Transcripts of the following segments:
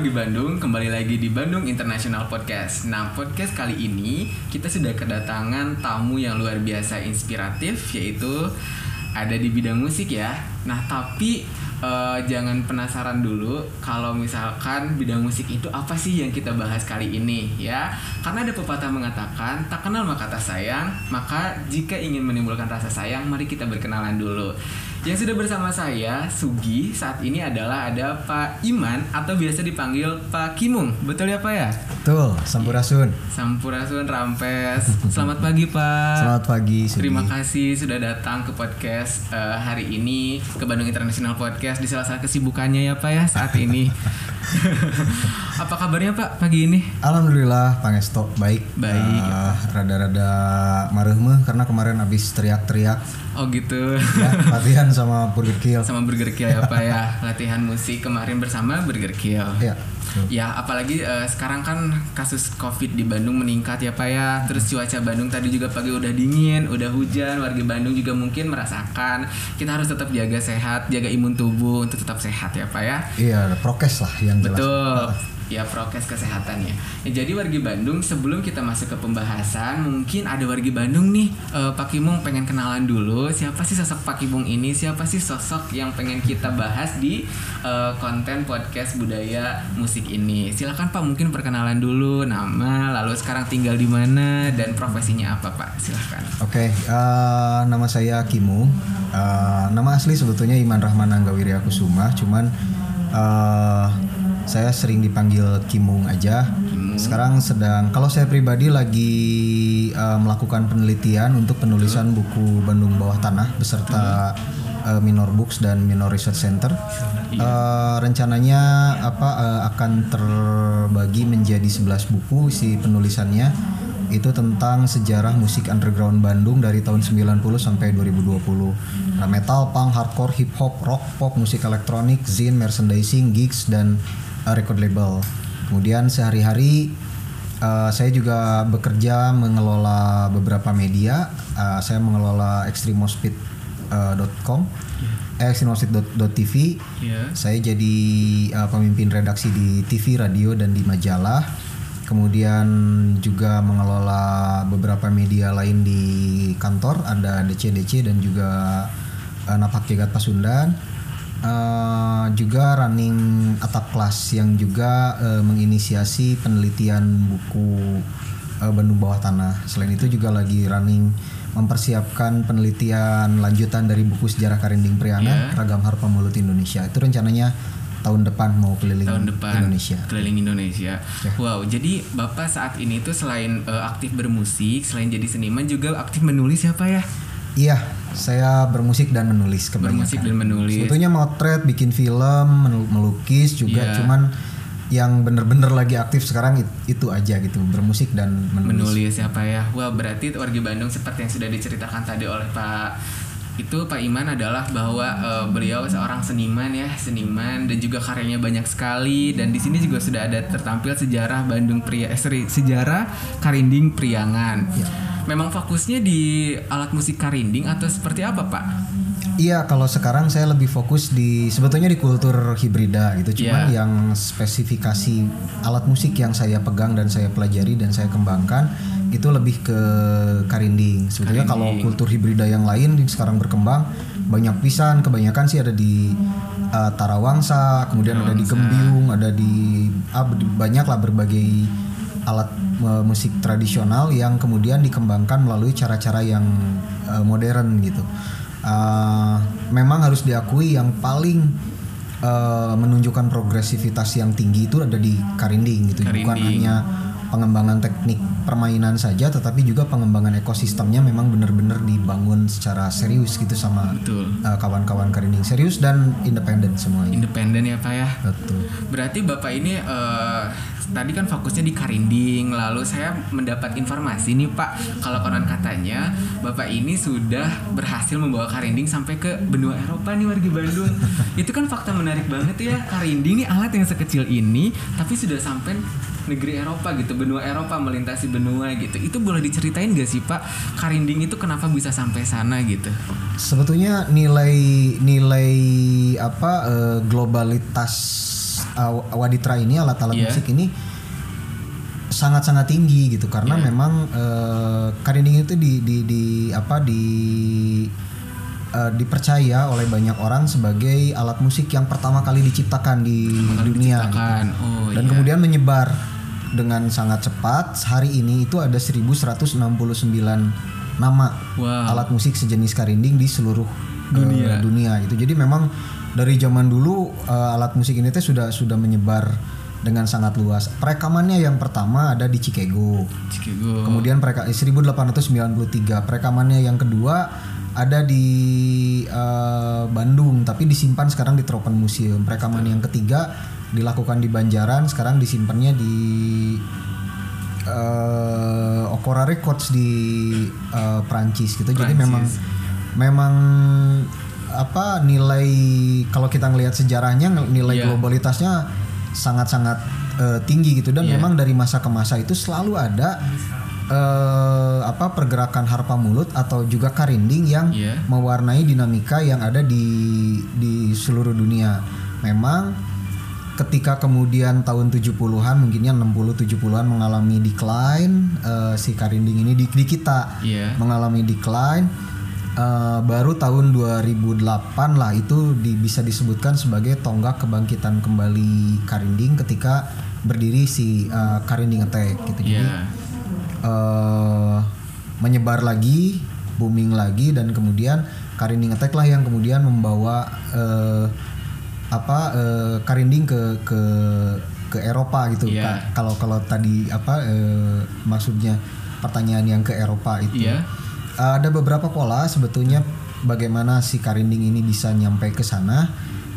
wargi Bandung, kembali lagi di Bandung International Podcast. Nah, podcast kali ini kita sudah kedatangan tamu yang luar biasa inspiratif, yaitu ada di bidang musik ya. Nah, tapi eh, jangan penasaran dulu kalau misalkan bidang musik itu apa sih yang kita bahas kali ini ya. Karena ada pepatah mengatakan, tak kenal maka tak sayang, maka jika ingin menimbulkan rasa sayang, mari kita berkenalan dulu. Yang sudah bersama saya, Sugi, saat ini adalah ada Pak Iman atau biasa dipanggil Pak Kimung. Betul ya Pak ya? Betul, Sampurasun. Sampurasun Rampes. Selamat pagi Pak. Selamat pagi. Sugi. Terima kasih sudah datang ke podcast eh, hari ini ke Bandung International Podcast di salah satu kesibukannya ya Pak ya saat ini. Apa kabarnya Pak pagi ini? Alhamdulillah, Pangesto baik. Baik. Eh, Rada-rada mareuh mah karena kemarin habis teriak-teriak Oh gitu. ya, latihan sama Burger Kill. Sama Burger Kill ya Pak ya. Latihan musik kemarin bersama Burger Kill. Ya. Ya, apalagi eh, sekarang kan kasus COVID di Bandung meningkat ya Pak ya. Terus cuaca Bandung tadi juga pagi udah dingin, udah hujan. Warga Bandung juga mungkin merasakan. Kita harus tetap jaga sehat, jaga imun tubuh untuk tetap sehat ya Pak ya. Iya, prokes lah yang jelas. Betul. Ya prokes kesehatannya. Ya, jadi wargi Bandung sebelum kita masuk ke pembahasan, mungkin ada wargi Bandung nih, eh, Pak Kimung pengen kenalan dulu. Siapa sih sosok Pak Kimung ini? Siapa sih sosok yang pengen kita bahas di eh, konten podcast budaya musik ini? Silakan Pak, mungkin perkenalan dulu nama, lalu sekarang tinggal di mana dan profesinya apa Pak? Silakan. Oke, eh, nama saya Kimu. Eh, nama asli sebetulnya Iman Rahman Anggawirya Kusuma, cuman eh, saya sering dipanggil Kimung aja. Sekarang sedang, kalau saya pribadi lagi eh, melakukan penelitian untuk penulisan buku Bandung Bawah Tanah beserta eh, Minor Books dan Minor Research Center. Eh, rencananya apa eh, akan terbagi menjadi 11 buku si penulisannya itu tentang sejarah musik underground Bandung dari tahun 90 sampai 2020. Nah, metal, punk, hardcore, hip hop, rock, pop, musik elektronik, zine, merchandising, gigs dan uh, record label. Kemudian sehari-hari uh, saya juga bekerja mengelola beberapa media. Uh, saya mengelola extremospit.com, eh, extremospit.tv. Ya. Saya jadi uh, pemimpin redaksi di TV, radio dan di majalah. Kemudian juga mengelola beberapa media lain di kantor, ada DCDC dan juga uh, Napak Jagat Pasundan. Uh, juga running atap kelas yang juga uh, menginisiasi penelitian buku uh, Bandung Bawah Tanah. Selain itu juga lagi running mempersiapkan penelitian lanjutan dari buku sejarah Karinding Priangan Ragam Harpa Mulut Indonesia. Itu rencananya tahun depan mau keliling tahun depan Indonesia. keliling Indonesia. Wow, jadi Bapak saat ini tuh selain eh, aktif bermusik, selain jadi seniman juga aktif menulis ya Pak ya? Iya, saya bermusik dan menulis kebanyakan. Bermusik dan menulis. Sebetulnya motret, bikin film, melukis juga, Iya. cuman yang bener-bener lagi aktif sekarang it- itu aja gitu, bermusik dan menulis. Menulis ya Pak ya. Wah, berarti warga Bandung seperti yang sudah diceritakan tadi oleh Pak itu Pak Iman adalah bahwa eh, beliau seorang seniman ya, seniman dan juga karyanya banyak sekali dan di sini juga sudah ada tertampil sejarah Bandung Pria eh, sejarah Karinding Priangan. Memang fokusnya di alat musik karinding atau seperti apa, Pak? Iya, kalau sekarang saya lebih fokus di sebetulnya di kultur hibrida gitu. Cuman Iya. yang spesifikasi alat musik yang saya pegang dan saya pelajari dan saya kembangkan itu lebih ke karinding. Sebetulnya kalau kultur hibrida yang lain yang sekarang berkembang banyak pisan, kebanyakan sih ada di uh, Tarawangsa, kemudian ada di Gembiung, ada di ah, ber- banyak lah berbagai alat uh, musik tradisional yang kemudian dikembangkan melalui cara-cara yang uh, modern gitu. Uh, memang harus diakui yang paling uh, menunjukkan progresivitas yang tinggi itu ada di karinding gitu, bukan Karinding. hanya pengembangan teknik permainan saja, tetapi juga pengembangan ekosistemnya memang benar-benar dibangun secara serius gitu sama Betul. uh, kawan-kawan karinding serius dan independen semuanya. Independen ya, Pak ya. Betul. Berarti Bapak ini eh, tadi kan fokusnya di Karinding, lalu saya mendapat informasi nih Pak, kalau konon katanya Bapak ini sudah berhasil membawa Karinding sampai ke benua Eropa nih warga Bandung. Itu kan fakta menarik banget ya, Karinding nih alat yang sekecil ini tapi sudah sampai negeri Eropa gitu, benua Eropa melintasi benua gitu. Itu boleh diceritain gak sih Pak, Karinding itu kenapa bisa sampai sana gitu? Sebetulnya nilai nilai apa eh, globalitas uh, waditra ini alat-alat Iya. musik ini sangat-sangat tinggi gitu karena Iya. memang uh, karinding itu di di di apa di uh, dipercaya oleh banyak orang sebagai alat musik yang pertama kali diciptakan di kali dunia gitu. diciptakan. Oh, dan iya. kemudian menyebar dengan sangat cepat hari ini itu ada 1169 nama Wow. alat musik sejenis karinding di seluruh uh, Dunia. dunia itu jadi memang dari zaman dulu uh, alat musik ini teh sudah sudah menyebar dengan sangat luas. Perekamannya yang pertama ada di Chicago Chicago. kemudian mereka 1893 perekamannya yang kedua ada di uh, Bandung tapi disimpan sekarang di Tropen Museum. Perekaman yang ketiga dilakukan di Banjaran sekarang disimpannya di uh, Okora Records di uh, Prancis gitu. Jadi Prancis. memang memang apa nilai kalau kita ngelihat sejarahnya nilai Iya. globalitasnya sangat-sangat uh, tinggi gitu dan Iya. memang dari masa ke masa itu selalu ada eh, apa pergerakan harpa mulut atau juga karinding yang Iya. mewarnai dinamika yang ada di di seluruh dunia. Memang ketika kemudian tahun 70-an mungkinnya 60 70-an mengalami decline eh, si karinding ini di, di kita Iya. mengalami decline eh, baru tahun 2008 lah itu di- bisa disebutkan sebagai tonggak kebangkitan kembali karinding ketika berdiri si eh, karinding attack gitu jadi Iya. eh, menyebar lagi, booming lagi dan kemudian Karinding Attack lah yang kemudian membawa eh, apa eh, Karinding ke ke ke Eropa gitu. Kak. Kalau kalau tadi apa eh, maksudnya pertanyaan yang ke Eropa itu. Iya. Ada beberapa pola sebetulnya bagaimana si Karinding ini bisa nyampe ke sana.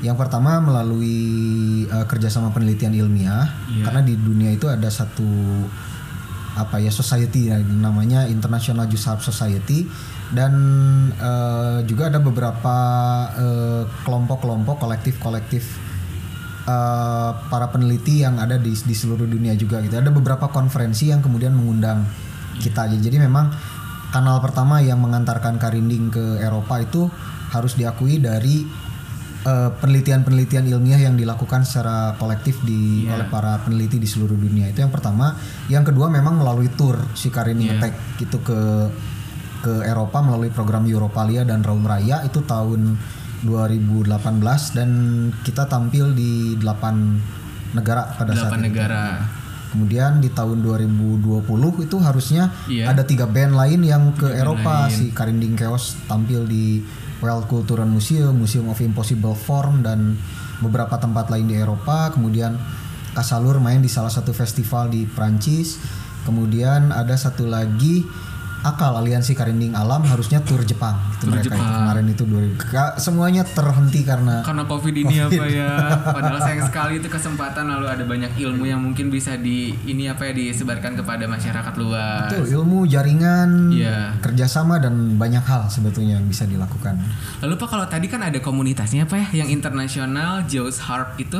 Yang pertama melalui eh, kerjasama penelitian ilmiah, Iya. karena di dunia itu ada satu apa ya society ya, namanya International Juice Society dan eh, juga ada beberapa eh, kelompok-kelompok kolektif-kolektif eh, para peneliti yang ada di di seluruh dunia juga gitu. Ada beberapa konferensi yang kemudian mengundang kita. Jadi memang kanal pertama yang mengantarkan Karinding ke Eropa itu harus diakui dari eh, penelitian-penelitian ilmiah yang dilakukan secara kolektif di Iya. oleh para peneliti di seluruh dunia. Itu yang pertama. Yang kedua memang melalui tour si Karinding Iya. Attack itu ke ke Eropa melalui program Europalia dan Raum Raya itu tahun 2018 dan kita tampil di 8 negara pada saat Delapan itu. negara. Kemudian di tahun 2020 itu harusnya Iya. ada tiga band lain yang ke band Eropa lain. si Karinding Chaos tampil di World Cultural Museum, Museum of Impossible Form dan beberapa tempat lain di Eropa. Kemudian Kasalur main di salah satu festival di Prancis. Kemudian ada satu lagi Akal Aliansi Karinding Alam harusnya tur Jepang mereka itu Jepang. kemarin itu 2000 Ka- semuanya terhenti karena Karena covid ini apa ya? Padahal sayang sekali itu kesempatan lalu ada banyak ilmu yang mungkin bisa di ini apa ya disebarkan kepada masyarakat luas. Betul, ilmu jaringan Iya. kerjasama dan banyak hal sebetulnya yang bisa dilakukan. Lalu Pak kalau tadi kan ada komunitasnya apa ya yang internasional Jaws Harp itu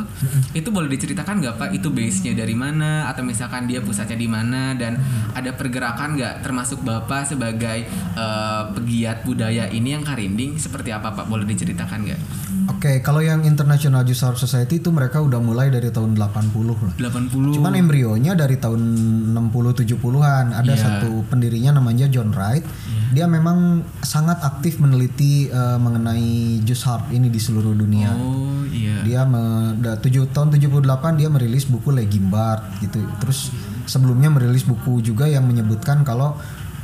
itu boleh diceritakan nggak Pak itu base-nya dari mana atau misalkan dia pusatnya di mana dan ada pergerakan nggak termasuk Bapak sebagai eh, pegiat budaya ini yang karinding seperti apa Pak boleh diceritakan nggak? Oke, kalau yang International Juice Harp Society itu mereka udah mulai dari tahun 80 lah. 80 Cuman embrionya dari tahun 60 70-an. Ada Iya. satu pendirinya namanya John Wright. Dia memang sangat aktif meneliti eh, mengenai juice harp ini di seluruh dunia. Oh iya. Dia me, da- tujuh, tahun 78 dia merilis buku Legimbard gitu. Terus sebelumnya merilis buku juga yang menyebutkan kalau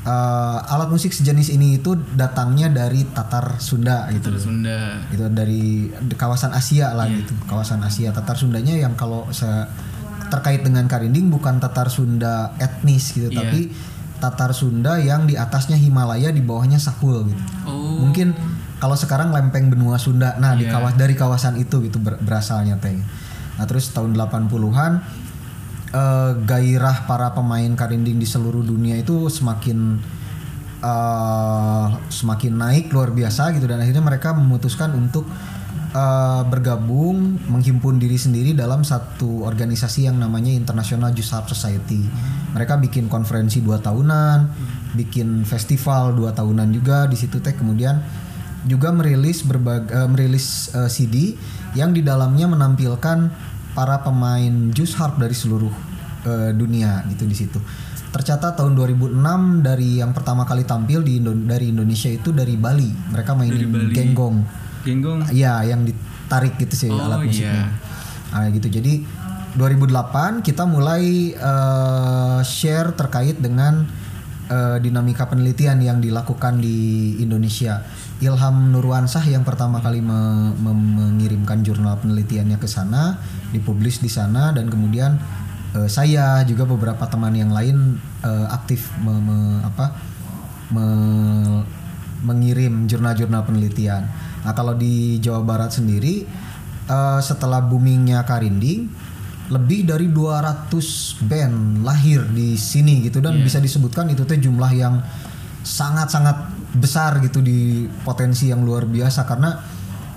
eh, alat musik sejenis ini itu datangnya dari Tatar Sunda gitu. Terus Sunda. Gitu dari kawasan Asia lah gitu. Kawasan Asia Tatar Sundanya yang kalau saya terkait dengan Karinding bukan Tatar Sunda etnis gitu, Iya. tapi Tatar Sunda yang di atasnya Himalaya di bawahnya Sahul gitu Oh. mungkin kalau sekarang lempeng benua Sunda nah di Iya. kawas dari kawasan itu gitu ber- berasalnya teh nah terus tahun 80-an eh, gairah para pemain karinding di seluruh dunia itu semakin eh, semakin naik luar biasa gitu dan akhirnya mereka memutuskan untuk eh, bergabung menghimpun diri sendiri dalam satu organisasi yang namanya International Juice Harp Society. Mereka bikin konferensi dua tahunan, bikin festival dua tahunan juga di situ teh kemudian juga merilis berbagai merilis eh, CD yang di dalamnya menampilkan para pemain jus harp dari seluruh eh, dunia gitu di situ. Tercatat tahun 2006 dari yang pertama kali tampil di Indo- dari Indonesia itu dari Bali. Mereka mainin Bali. genggong. Genggong. Iya, yang ditarik gitu sih Oh, alat musiknya. iya. Nah, gitu. Jadi 2008 kita mulai eh, share terkait dengan eh, dinamika penelitian yang dilakukan di Indonesia. Ilham Nurwansah yang pertama kali me- me- mengirimkan jurnal penelitiannya ke sana, dipublish di sana dan kemudian eh, saya juga beberapa teman yang lain eh, aktif me- me- apa me- mengirim jurnal-jurnal penelitian. Nah kalau di Jawa Barat sendiri eh, setelah boomingnya Karinding lebih dari 200 band lahir di sini gitu dan bisa disebutkan itu teh jumlah yang sangat-sangat besar gitu di potensi yang luar biasa karena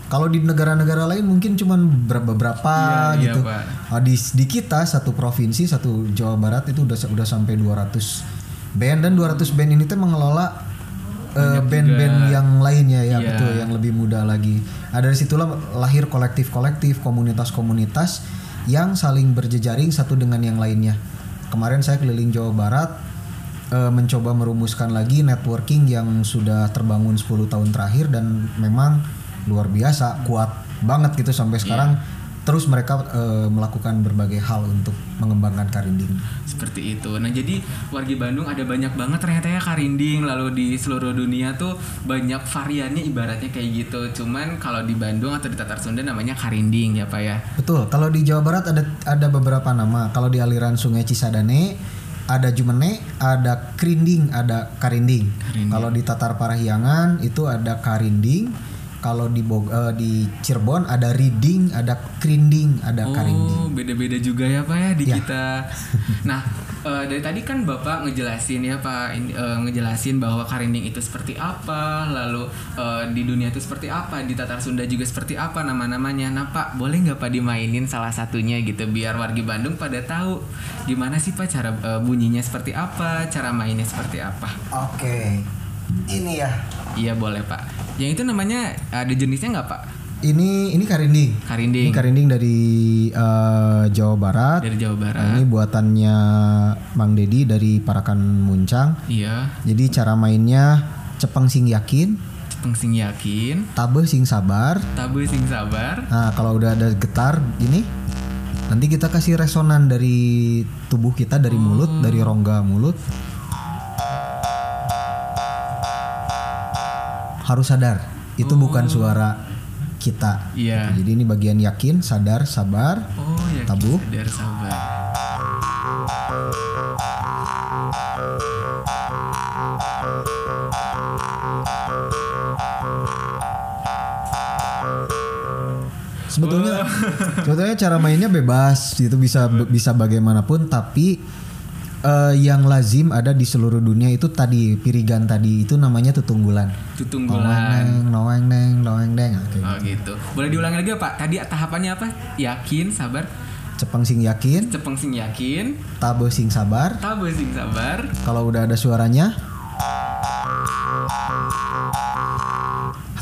kalau di negara-negara lain mungkin cuman beberapa beberapa Iya, iya, gitu. Pak. Nah, di di kita satu provinsi satu Jawa Barat itu udah udah sampai 200 band dan 200 band ini tuh mengelola eh, band-band yang lainnya ya Iya. betul yang lebih muda lagi. Nah, dari situlah lahir kolektif-kolektif, komunitas-komunitas yang saling berjejaring satu dengan yang lainnya. Kemarin saya keliling Jawa Barat eh, mencoba merumuskan lagi networking yang sudah terbangun 10 tahun terakhir dan memang luar biasa, kuat banget gitu sampai sekarang terus mereka eh, melakukan berbagai hal untuk mengembangkan Karinding. Seperti itu. Nah, jadi wargi Bandung ada banyak banget ternyata ya karinding lalu di seluruh dunia tuh banyak variannya ibaratnya kayak gitu. Cuman kalau di Bandung atau di Tatar Sunda namanya karinding ya, Pak ya. Betul. Kalau di Jawa Barat ada ada beberapa nama. Kalau di aliran Sungai Cisadane ada Jumene, ada Krinding, ada Karinding. Kalau di Tatar Parahyangan itu ada Karinding. Kalau di Bog eh, di Cirebon ada Riding, ada Krinding, ada Karinding. Oh, beda-beda juga ya Pak ya di Ya. kita. Nah, eh, dari tadi kan Bapak ngejelasin ya Pak, eh, ngejelasin bahwa karinding itu seperti apa, lalu eh, di dunia itu seperti apa, di Tatar Sunda juga seperti apa nama-namanya. Nah Pak, boleh nggak Pak dimainin salah satunya gitu, biar wargi Bandung pada tahu gimana sih Pak cara eh, bunyinya seperti apa, cara mainnya seperti apa. Oke. Ini ya. Iya boleh Pak. Yang itu namanya ada jenisnya nggak Pak? Ini ini Karinding. Karinding Ini Karinding dari eh, Jawa Barat. dari Jawa Nah, Barat. ini buatannya Mang Dedi dari Parakan Muncang. Iya, Jadi cara mainnya cepeng sing yakin, cepeng sing yakin, tabeh sing sabar. tabu sing sabar. Nah, kalau udah ada getar ini nanti kita kasih resonan dari tubuh kita dari mulut, dari rongga mulut. Harus sadar, itu bukan suara kita. Iya. Jadi ini bagian yakin, sadar, sabar. Oh ya. Tabu. Sadar sabar. Sebetulnya sebetulnya cara mainnya bebas, itu bisa bisa bagaimanapun tapi eh, yang lazim ada di seluruh dunia itu tadi pirigan tadi itu namanya tutunggulan. Tutunggulan. Neng, noeng neng, noeng neng. Oke. Oh gitu. Boleh diulangi lagi Pak? Tadi tahapannya apa? Yakin, sabar, Cepeng sing yakin, cepeng sing yakin, tabe sing sabar. tabu sing sabar. Kalau udah ada suaranya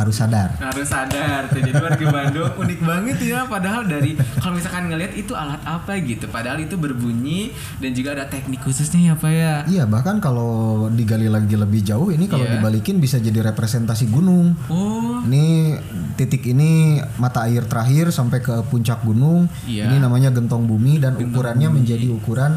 harus sadar. Harus sadar. Tuh, Jadi warga Bandung unik banget ya. Padahal dari kalau misalkan ngelihat itu alat apa gitu. Padahal itu berbunyi dan juga ada teknik khususnya ya Pak ya. Iya, bahkan kalau digali lagi lebih jauh ini kalau Iya. dibalikin bisa jadi representasi gunung. Oh. Ini titik ini mata air terakhir sampai ke puncak gunung. Iya. Ini namanya gentong bumi dan ukurannya menjadi ukuran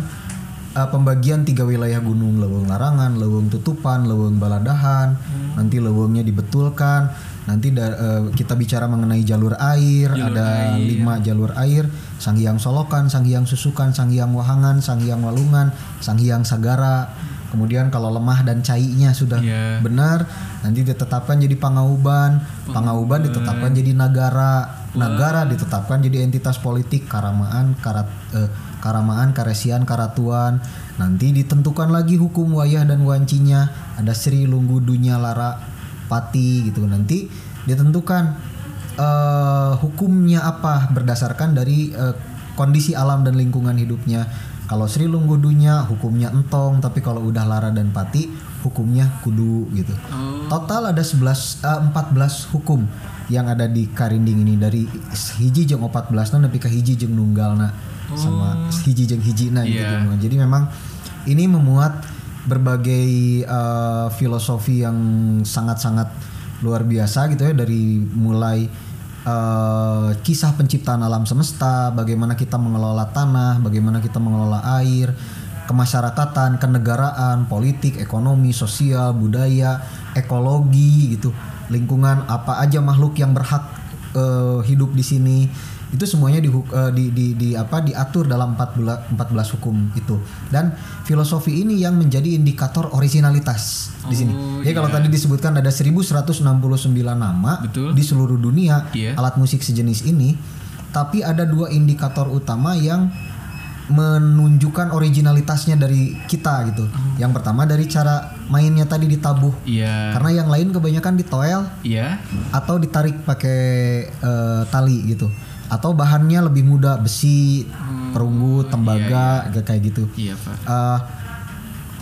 uh, pembagian tiga wilayah gunung, Leweng Larangan, Leweng Tutupan, Leweng Baladahan. Hmm. Nanti lewengnya dibetulkan. Nanti da- uh, kita bicara mengenai jalur air, Jalur ada air. lima jalur air, Sang Hyang Solokan, Sang Hyang Susukan, Sang Hyang Wahangan, Sang Hyang Walungan, Sang Hyang Sagara. Kemudian kalau lemah dan cainya sudah Iya. benar nanti ditetapkan jadi pangauban. Pangauban. Ditetapkan jadi negara negara ditetapkan jadi entitas politik. Karamaan karat eh, karamaan karesian karatuan. Nanti ditentukan lagi hukum wayah dan wancinya. Ada Sri Lunggu Dunya Lara Pati gitu nanti ditentukan eh, hukumnya apa berdasarkan dari eh, kondisi alam dan lingkungan hidupnya kalau Sri Lunggu Dunya hukumnya entong tapi kalau udah Lara dan Pati hukumnya kudu gitu. Oh. Total ada 11 eh, 14 hukum yang ada di Karinding ini dari hiji jeung 14 nepi ka hiji jeung nunggalna sama hiji jeung hijina gitu. Iya. Jadi memang ini memuat berbagai eh, filosofi yang sangat-sangat luar biasa gitu ya dari mulai eh, kisah penciptaan alam semesta, bagaimana kita mengelola tanah, bagaimana kita mengelola air, kemasyarakatan, kenegaraan, politik, ekonomi, sosial, budaya, ekologi gitu, lingkungan apa aja makhluk yang berhak eh, hidup di sini itu semuanya di, di, di, di apa diatur dalam 14 14 hukum itu dan filosofi ini yang menjadi indikator originalitas di sini. Oh, Jadi kalau iya. tadi disebutkan ada 1169 nama Betul. di seluruh dunia Iya. alat musik sejenis ini, tapi ada dua indikator utama yang menunjukkan originalitasnya dari kita gitu. Yang pertama dari cara mainnya tadi ditabuh. Iya. Karena yang lain kebanyakan ditoel Iya. atau ditarik pakai eh, tali gitu. Atau bahannya lebih mudah besi, perunggu, tembaga, kayak gitu. Iya, Pak. Eh,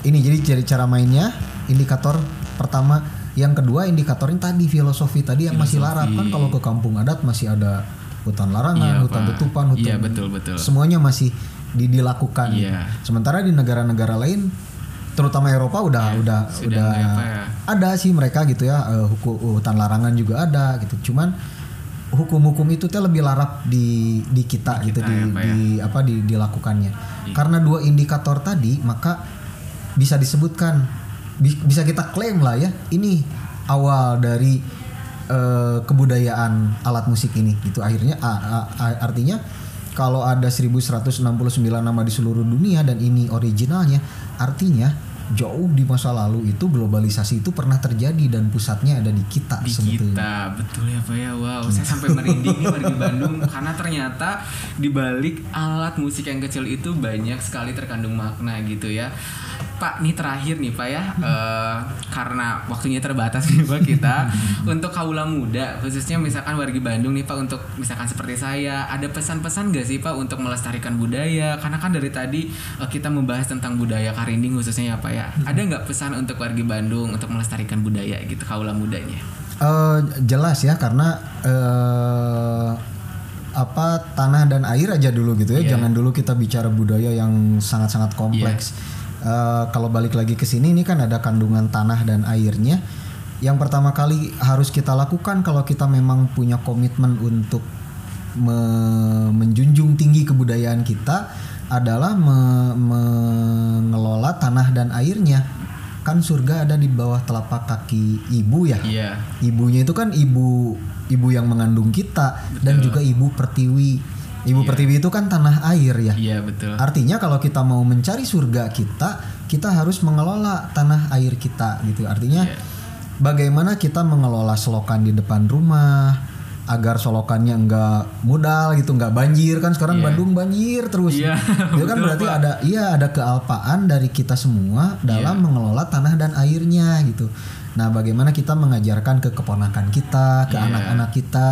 ini jadi cara mainnya indikator pertama yang kedua indikatornya tadi filosofi tadi yang masih larap kan kalau ke kampung adat masih ada hutan larangan Iya, hutan Pak. tutupan hutan Iya, betul, betul. semuanya masih di- dilakukan Iya. sementara di negara-negara lain terutama Eropa udah udah Iya, sudah udah apa ya. ada sih mereka gitu ya eh, hukum hutan larangan juga ada gitu cuman hukum-hukum itu teh lebih larap di di kita, gitu kita di, ya, ya. di apa di dilakukannya. Karena dua indikator tadi maka bisa disebutkan bi- bisa kita klaim lah ya ini awal dari eh, kebudayaan alat musik ini gitu. Akhirnya a- a- a- artinya kalau ada 1169 nama di seluruh dunia dan ini originalnya artinya jauh di masa lalu itu globalisasi itu pernah terjadi dan pusatnya ada di kita di sebetulnya. kita betul ya pak ya. Wow saya sampai merinding nih warga Bandung karena ternyata di balik alat musik yang kecil itu banyak sekali terkandung makna gitu ya Pak nih terakhir nih Pak ya. Eh, karena waktunya terbatas nih Pak kita. Untuk kaula muda khususnya misalkan warga Bandung nih Pak untuk misalkan seperti saya ada pesan-pesan gak sih Pak untuk melestarikan budaya? Karena kan dari tadi eh, kita membahas tentang budaya Karinding khususnya ya Pak ya. Ada nggak pesan untuk warga Bandung untuk melestarikan budaya gitu kaula mudanya? Eh, jelas ya karena eh apa tanah dan air aja dulu gitu ya. Iya. Jangan dulu kita bicara budaya yang sangat-sangat kompleks. Eh, kalau balik lagi ke sini ini kan ada kandungan tanah dan airnya. Yang pertama kali harus kita lakukan kalau kita memang punya komitmen untuk me- menjunjung tinggi kebudayaan kita adalah me- mengelola tanah dan airnya. Kan surga ada di bawah telapak kaki ibu ya iya ibunya itu kan ibu ibu yang mengandung kita dan juga ibu pertiwi ibu pertiwi itu kan tanah air ya iya betul artinya kalau kita mau mencari surga kita kita harus mengelola tanah air kita gitu artinya Iya. bagaimana kita mengelola selokan di depan rumah agar solokannya enggak modal gitu enggak banjir kan sekarang Iya. Bandung banjir terus Iya, itu kan berarti Pak. ada iya ada kealpaan dari kita semua dalam Iya. mengelola tanah dan airnya gitu. Nah, bagaimana kita mengajarkan ke keponakan kita, ke Iya. anak-anak kita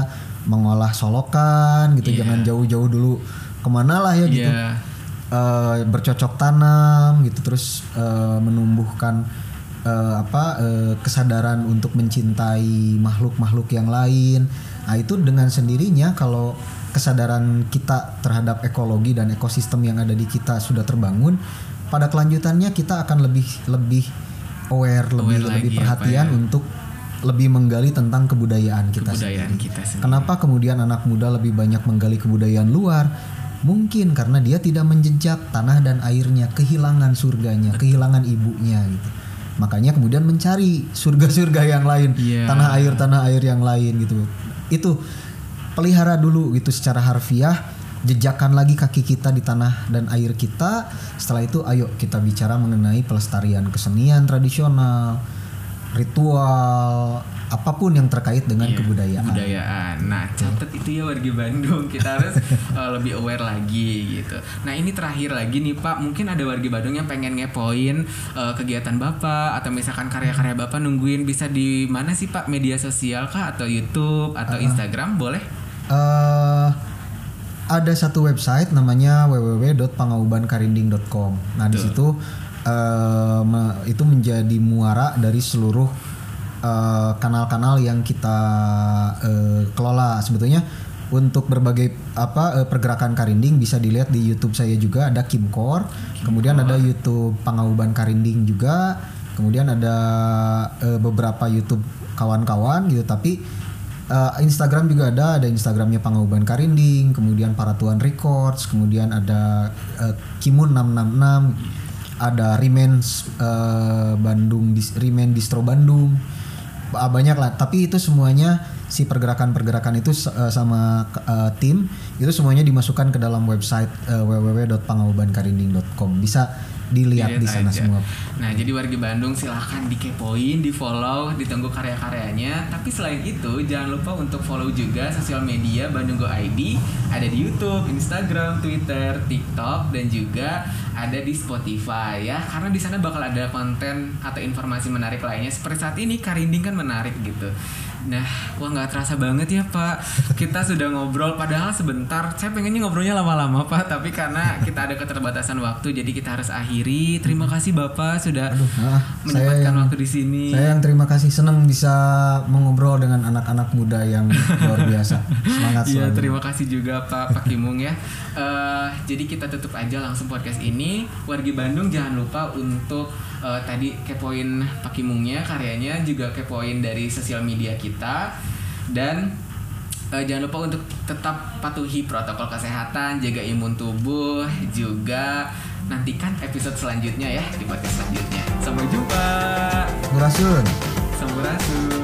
mengolah solokan gitu, Iya. jangan jauh-jauh dulu ke mana lah ya gitu. Iya. Eh, bercocok tanam gitu, terus eh, menumbuhkan eh, apa eh, kesadaran untuk mencintai makhluk-makhluk yang lain. Nah, itu dengan sendirinya kalau kesadaran kita terhadap ekologi dan ekosistem yang ada di kita sudah terbangun, pada kelanjutannya kita akan lebih lebih aware, lebih Aware lebih lagi, perhatian ya? untuk lebih menggali tentang kebudayaan kita kebudayaan sendiri. kita sendiri Kenapa kemudian anak muda lebih banyak menggali kebudayaan luar? Mungkin karena dia tidak menjejak tanah dan airnya, kehilangan surganya, kehilangan ibunya gitu. Makanya kemudian mencari surga-surga yang lain, Iya. tanah air tanah air yang lain gitu. Itu pelihara dulu gitu secara harfiah, jejakkan lagi kaki kita di tanah dan air kita. Setelah itu ayo kita bicara mengenai pelestarian kesenian tradisional, ritual, apa pun yang terkait dengan Iya, kebudayaan. kebudayaan. Nah, catat itu ya warga Bandung. Kita harus uh, lebih aware lagi gitu. Nah, ini terakhir lagi nih Pak, mungkin ada warga Bandung yang pengen ngepoin uh, kegiatan Bapak atau misalkan karya-karya Bapak nungguin bisa di mana sih Pak? Media sosial kah atau YouTube atau Instagram boleh? eh ada satu website namanya www.pangaubankarinding.com. Nah, di situ me- itu menjadi muara dari seluruh eh, kanal-kanal yang kita eh, kelola. Sebetulnya untuk berbagai apa eh, pergerakan Karinding bisa dilihat di YouTube saya juga. Ada Kimkor, kemudian ada YouTube Pangauban Karinding juga, kemudian ada eh, beberapa YouTube kawan-kawan gitu. Tapi eh, Instagram juga ada, ada Instagramnya Pangauban Karinding, kemudian Paratuan Records, kemudian ada eh, Kimun 666, ada Remains eh, Bandung, Dis- Distro Bandung, Ba- banyak lah. Tapi itu semuanya si pergerakan-pergerakan itu eh, sama eh, tim itu semuanya dimasukkan ke dalam website eh, www.pangaubankarinding.com. Bisa dilihat di sana aja. semua. Nah, jadi wargi Bandung silahkan dikepoin, di follow, ditunggu karya-karyanya. Tapi selain itu, jangan lupa untuk follow juga sosial media Bandung Go ID. Ada di YouTube, Instagram, Twitter, TikTok, dan juga ada di Spotify ya. Karena di sana bakal ada konten atau informasi menarik lainnya. Seperti saat ini Karinding kan menarik gitu. Nah, wah nggak terasa banget ya Pak. Kita sudah ngobrol, padahal sebentar. Saya pengennya ngobrolnya lama-lama Pak, tapi karena kita ada keterbatasan waktu, jadi kita harus akhiri. Terima kasih Bapak sudah Nah, saya menyempatkan yang waktu di sini. saya yang terima kasih senang bisa mengobrol dengan anak-anak muda yang luar biasa. Semangat Iya, terima kasih juga Pak Pak Kimung ya. Eh, jadi kita tutup aja langsung podcast ini. Wargi Bandung jangan lupa untuk eh, tadi kepoin Pak Kimungnya, karyanya juga kepoin dari sosial media kita dan eh, jangan lupa untuk tetap patuhi protokol kesehatan, jaga imun tubuh, juga nantikan episode selanjutnya ya di podcast selanjutnya. Sampai jumpa. Ngurasun. Sampurasun.